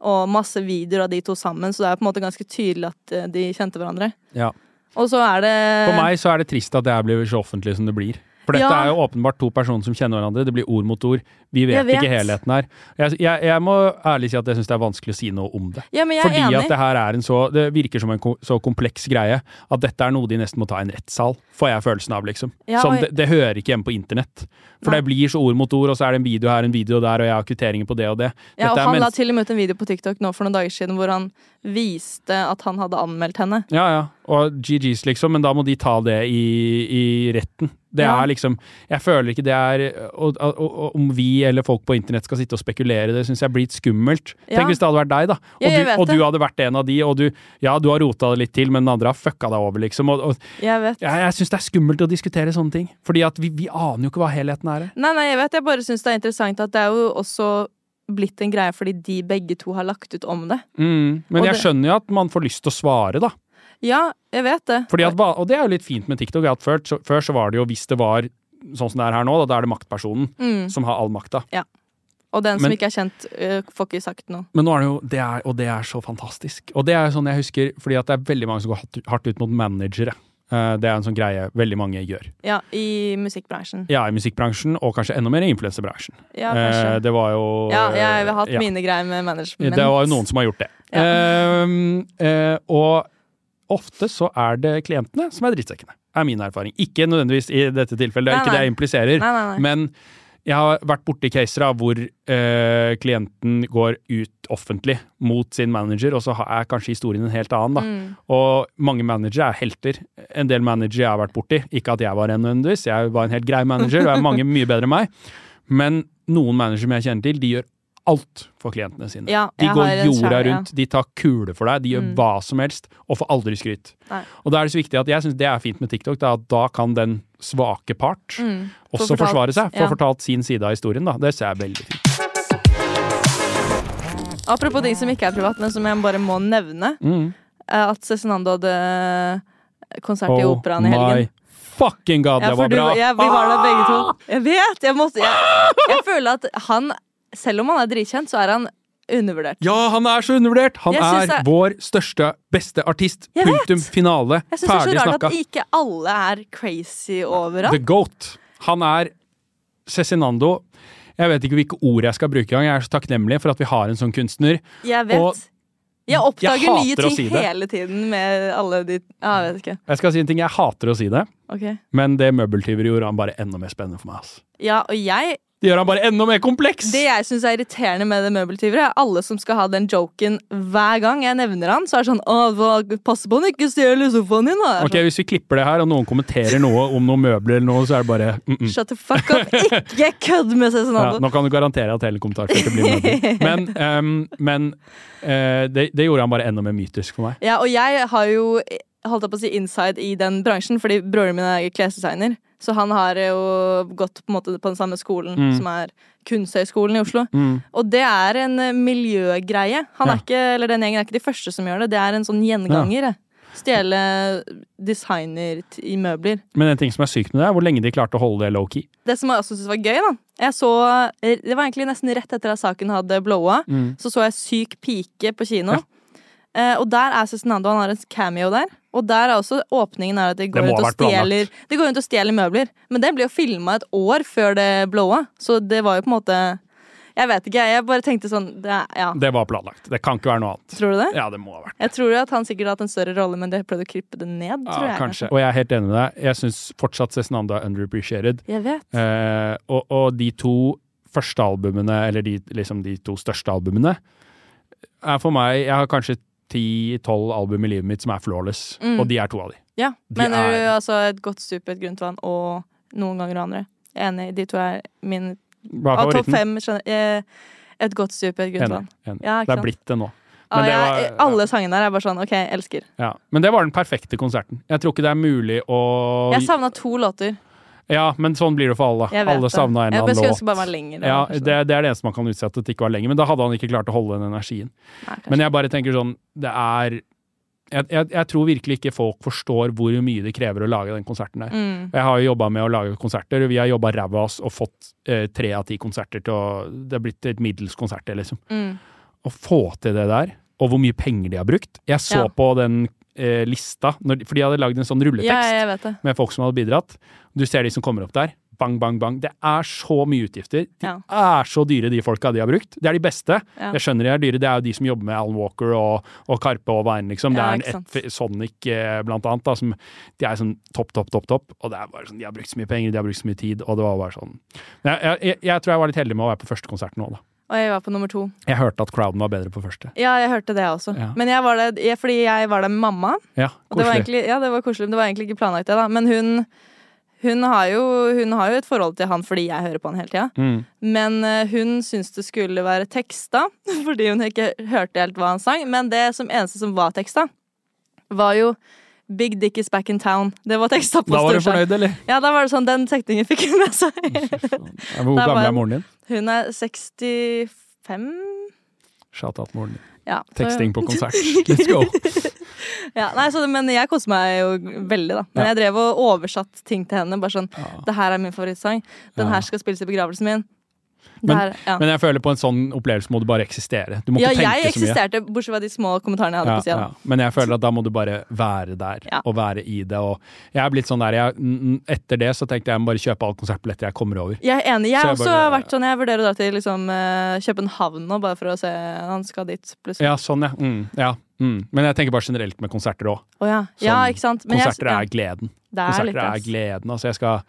Og masse videoer av de to sammen, så det er på en måte ganske tydelig at eh, de kjente hverandre. Ja. Og så er det For meg så er det trist at det blir så offentlig som det blir. For dette Ja. er jo åpenbart to personer som kjenner hverandre. Det blir ord mot ord. Vi vet, vet. ikke helheten her. Jeg, jeg, jeg må ærlig si at jeg syns det er vanskelig å si noe om det. Ja, men jeg Fordi enig. at det her er en så Det virker som en ko- så kompleks greie at dette er noe de nesten må ta i en rettssal, får jeg følelsen av, liksom. Ja, og- det, det hører ikke hjemme på internett. For Nei. det blir så ord mot ord, og så er det en video her, en video der, og jeg har kvitteringer på det og det. Ja, og Dette han la til og med ut en video på TikTok nå for noen dager siden hvor han viste at han hadde anmeldt henne. Ja, ja. Og GGs, liksom, men da må de ta det i, i retten. Det Ja. er liksom Jeg føler ikke det er og, og, og, Om vi eller folk på internett skal sitte og spekulere, det syns jeg blir litt skummelt. Ja. Tenk hvis det hadde vært deg, da. Og, Ja, du, og du hadde vært en av de, og du Ja, du har rota det litt til, men den andre har fucka deg over, liksom. Jeg vet. jeg, jeg syns det er skummelt å diskutere sånne ting. Fordi at vi, vi aner jo ikke hva helheten er. Nei, nei, jeg vet. Jeg bare syns det er interessant at det er jo også blitt en greie fordi de begge to har lagt ut om det. Mm. Men jeg det- skjønner jo at man får lyst til å svare, da. Ja, jeg vet det. At, og det er jo litt fint med TikTok. At før, så, før så var det jo, hvis det var sånn som det er her nå, da, da er det maktpersonen Mm. som har all makta. Ja. Og den som Men- ikke er kjent, får ikke sagt noe. Men nå er det jo, det er, og det er så fantastisk. Og det er sånn jeg husker, fordi at det er veldig mange som går hardt, ut mot managere. Eh, det er en sånn greie veldig mange gjør. Ja, i musikkbransjen. Ja, i musikkbransjen, og kanskje enda mer i influensebransjen. Ja, kanskje. Eh, det var jo ja, jeg har hatt ja. mine greier med management. Det var jo noen som har gjort det. Ja. Ehm, eh, og ofte så er det klientene som er drittsekkene, er min erfaring. Ikke nødvendigvis i dette tilfellet, det er Nei, ikke det jeg impliserer. Nei, nei. Men jeg har vært borti caser da, hvor øh, klienten går ut offentlig mot sin manager, og så er kanskje historien en helt annen. da. Mm. Og mange managere er helter. En del managere jeg har vært borti, ikke at jeg var en nødvendigvis, jeg var en helt grei manager, og er mange mye bedre enn meg, men noen managere som jeg kjenner til, de gjør alt for klientene sine. Ja, de går jorda sjel, ja. rundt, de tar kule for deg, de gjør Mm. hva som helst, og får aldri skryt. Nei. Og da er det så viktig at jeg syns det er fint med TikTok, da, at da kan den svake part Mm. for også fortalt- forsvare seg, få ja. fortalt sin side av historien. da. Det ser jeg veldig fint. Apropos ting som ikke er privat, men som jeg bare må nevne. Mm. At Cezinando hadde konsert i Oh Operaen i helgen. my fucking god, Ja, det var du, bra! ja, vi var der begge to. Jeg vet! Jeg, måtte, jeg, jeg føler at han, selv om han er dritkjent, så er han undervurdert. Ja, han er så undervurdert! Han er jeg... vår største, beste artist. Jeg vet. finale. Ferdig snakka. Jeg syns det er så rart snakka. at ikke alle er crazy over ham. The. Goat. Han er Cezinando. Jeg vet ikke hvilke ord jeg skal bruke engang. Jeg er så takknemlig for at vi har en sånn kunstner. Jeg vet. Og jeg oppdager jeg nye ting si hele tiden med alle de Ja, jeg vet ikke. Jeg skal si en ting, jeg hater å si det, Ok. men det møbeltyveriet gjorde han bare enda mer spennende for meg. ass. Ja, og jeg Det gjør han bare enda mer kompleks! Det jeg syns er irriterende med det møbeltyveriet, er alle som skal ha den joken hver gang jeg nevner han. Så er det sånn Å, hva, pass på han ikke stjeler sofaen din, da. Ok, Hvis vi klipper det her, og noen kommenterer noe om noen møbler, eller noe, så er det bare mm -mm. Shut the fuck up. Ikke kødd med Ja, Cezinando. nå kan du garantere at hele kommentarfeltet blir møbler. Men, um, men uh, det, det gjorde han bare enda mer mytisk for meg. Ja, og jeg har jo holdt jeg på å si inside i den bransjen, fordi broren min er klesdesigner. Så han har jo gått på en måte på den samme skolen, Mm. som er Kunsthøgskolen i Oslo. Mm. Og det er en eh, miljøgreie. Han Ja. er ikke, eller Den gjengen er ikke de første som gjør det. Det er en sånn gjenganger. Ja. Stjele designer i møbler. Men en ting som er sykt med det, er hvor lenge de klarte å holde det low-key. Det som jeg også syntes var gøy, da Jeg så, Det var egentlig nesten rett etter at saken hadde blowa. Mm. Så så jeg Syk pike på kino. Eh, og der er Cezinando. Han har en cameo der. Og der er også åpningen er at de går, ut rundt og, stjeler, de går rundt og stjeler møbler. Men det ble jo filma et år før det blowa, så det var jo på en måte Jeg vet ikke, jeg bare tenkte sånn det, ja. Det var planlagt. Det kan ikke være noe annet. Tror du det? Ja, det må ha vært Jeg tror jo at han sikkert har hatt en større rolle, men de har prøvd å klippe det ned. ja, jeg kanskje. Og jeg er helt enig med deg. Jeg syns fortsatt Cezinando er underappreciated. Jeg vet. Eh, og, og de to første albumene, eller de, liksom de to største albumene, er for meg Jeg har kanskje ti-tolv album i livet mitt som er flawless, Mm. og de er to av de. Ja, De Mener du er- altså et godt stup, et grunt vann og noen ganger andre? Jeg er Enig. De to er min Av topp fem skjønner- eh, Et godt stup, et grunt vann. Ja, det er blitt det nå. Men det jeg, var- alle sangene der er bare sånn OK, elsker. Ja. Men det var den perfekte konserten. Jeg tror ikke det er mulig å Jeg savna to låter. Ja, men sånn blir det for alle. Alle savna en eller annen låt. bare lenger, da, Ja, det, det er det eneste man kan utsette, at det ikke var lenger. Men da hadde han ikke klart å holde den energien. Nei. Men jeg bare tenker sånn, det er jeg, jeg, jeg tror virkelig ikke folk forstår hvor mye det krever å lage den konserten der. Mm. Jeg har jo jobba med å lage konserter. og Vi har jobba ræva av oss og fått eh, tre av ti konserter til å Det er blitt et middels konsert, liksom. Mm. Å få til det der, og hvor mye penger de har brukt Jeg så Ja. på den eh, lista, når, for de hadde lagd en sånn rulletekst Ja, med folk som hadde bidratt. Du ser de som kommer opp der. Bang, bang, bang. Det er så mye utgifter. De Ja. er så dyre, de folka de har brukt. Det er de beste. Ja. Jeg skjønner de er dyre. Det er jo de som jobber med Alan Walker og, og Karpe og Veien, liksom. Det er en et, Sonic, eh, blant annet, da, som De er sånn topp, topp, topp, topp. Og det er bare sånn, de har brukt så mye penger, de har brukt så mye tid, og det var bare sånn jeg, jeg, jeg, jeg tror jeg var litt heldig med å være på første konserten òg, da. Og jeg var på nummer to. Jeg hørte at crowden var bedre på første. Ja, jeg hørte det også. Ja. Men jeg var det jeg, fordi jeg var der med mamma. Ja, Og det var koselig. egentlig, ja, det var koselig, det var egentlig ikke planlagt, det, da. Men hun, hun, har jo, hun har jo et forhold til han fordi jeg hører på han hele tida. Mm. Men eh, hun syntes det skulle være teksta, fordi hun ikke hørte helt hva han sang. Men det som eneste som var teksta, var jo Big Dick is back in town. Det var teksta på Da var du fornøyd, eller? Ja, da var det sånn, den setningen fikk hun med seg. Hvor gammel er moren din? Hun er 65 Shout out moren din. ja, så- Teksting på konsert. Let's go! Ja, nei, så, men jeg koste meg jo veldig, da. Men jeg drev og oversatt ting til henne. Bare sånn Det her er min favorittsang. Den her skal spilles i begravelsen min. Men, Der, ja. men jeg føler på en sånn opplevelse må du bare eksistere. Du må ja, ikke tenke så mye. Ja, jeg eksisterte, bortsett fra de små kommentarene jeg hadde Ja, på sida. ja. Men jeg føler at da må du bare være der, og være i det. Og jeg er blitt sånn der, jeg, Etter det så tenkte jeg jeg må bare kjøpe alle konsertbilletter jeg kommer over. Jeg er enig. Jeg har jeg også bare- vært sånn Jeg vurderer å dra til liksom, eh, København nå, bare for å se Han skal dit, plutselig. Ja, sånn, ja. Mm, ja. Mm. Men jeg tenker bare generelt med konserter òg. Oh, ja. ja, ikke sant. Jeg- konserter ja. er gleden. Det er konserter litt er gleden. Altså, jeg skal,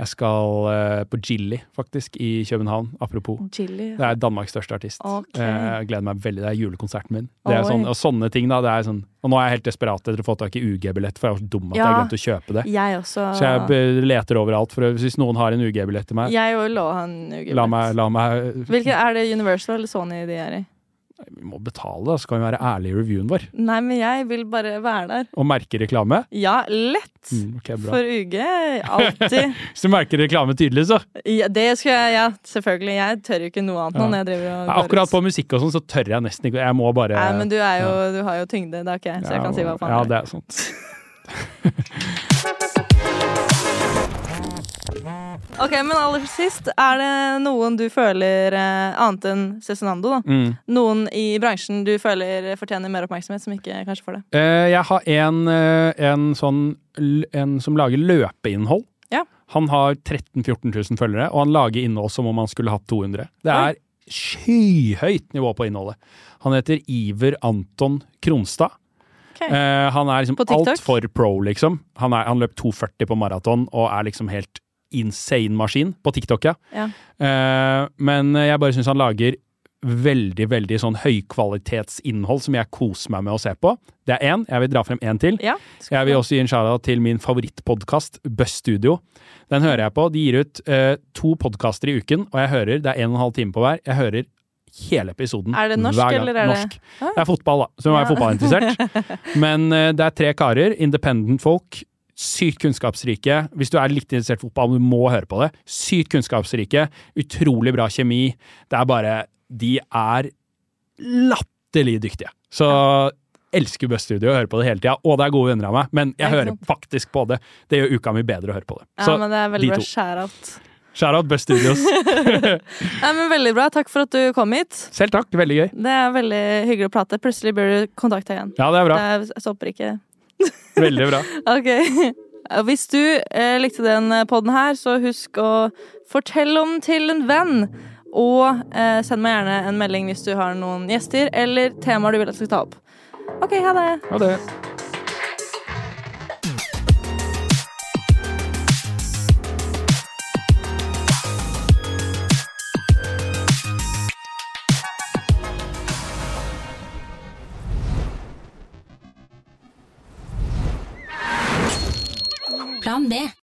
jeg skal uh, på Jilly, faktisk, i København. Apropos. Chili. Det er Danmarks største artist. Okay. Uh, gleder meg veldig. Det er julekonserten min. Det er sånn, og sånne ting, da. Det er sånn, og nå er jeg helt desperat etter å få tak i UG-billett, for jeg var så dum at Ja. jeg glemte å kjøpe det. Jeg også. Så jeg leter overalt. For hvis noen har en UG-billett til meg, Jeg òg lå han UG. la meg, la meg Hvilken Er det Universal eller Sony de er i? Vi må betale, så kan vi være ærlige i reviewen vår. Nei, men jeg vil bare være der. Og merke reklame. Ja, lett! Mm, okay. For UG. Alltid. Hvis du merker reklame tydelig, så. Ja, det skal jeg, ja, selvfølgelig. Jeg tør jo ikke noe annet nå Ja. når jeg driver og Ja, går akkurat på musikk og sånn, så tør jeg nesten ikke. Jeg må bare Nei, men du, er jo, du har jo tyngde, det har ikke jeg, så jeg kan si hva faen Ja, det er sant. Ok, men aller sist, er det noen du føler eh, annet enn Cezinando, da? Mm. Noen i bransjen du føler fortjener mer oppmerksomhet, som ikke kanskje får det? Eh, jeg har en, eh, en sånn En som lager løpeinnhold. Ja. Han har 13 000-14 000 følgere, og han lager innhold som om han skulle hatt 200. Det er skyhøyt nivå på innholdet. Han heter Iver Anton Kronstad. Okay. Eh, han er liksom altfor pro, liksom. Han, er, han løp 2,40 på maraton og er liksom helt insane maskin på TikTok, ja. Ja. Uh, men jeg bare syns han lager veldig, veldig sånn høykvalitetsinnhold som jeg koser meg med å se på. Det er én. Jeg vil dra frem én til. Ja, Jeg vil også gi en shout-out til min favorittpodkast, Buss Studio. Den hører jeg på. De gir ut uh, to podkaster i uken, og jeg hører Det er en og en halv time på hver. Jeg hører hele episoden Er det norsk, hver gang. eller er det- norsk. Ah. Det er fotball, da, så nå er jeg Ja. fotballinteressert. Men uh, det er tre karer, independent folk, sykt kunnskapsrike. Hvis du er litt interessert i fotball, du må høre på det. Sykt kunnskapsrike, utrolig bra kjemi. Det er bare De er latterlig dyktige. Så elsker Buzz Studio og hører på det hele tida. Og det er gode venner av meg, men jeg hører sant. faktisk på det. Det gjør uka mi bedre å høre på det. Ja, men det er veldig bra. to. Shout-out. Shout-out Buss Studios. Nei, men Veldig bra. Takk for at du kom hit. Selv takk, veldig gøy. Det er veldig hyggelig å prate. Plutselig bør du kontakte igjen. Ja, det er bra. Det er- stopper ikke. Veldig bra. Ok. Hvis du eh, likte den podden her, så husk å fortelle om til en venn. Og eh, send meg gjerne en melding hvis du har noen gjester eller temaer du vil at jeg skal ta opp. OK, ha det. Ha det. Plan B.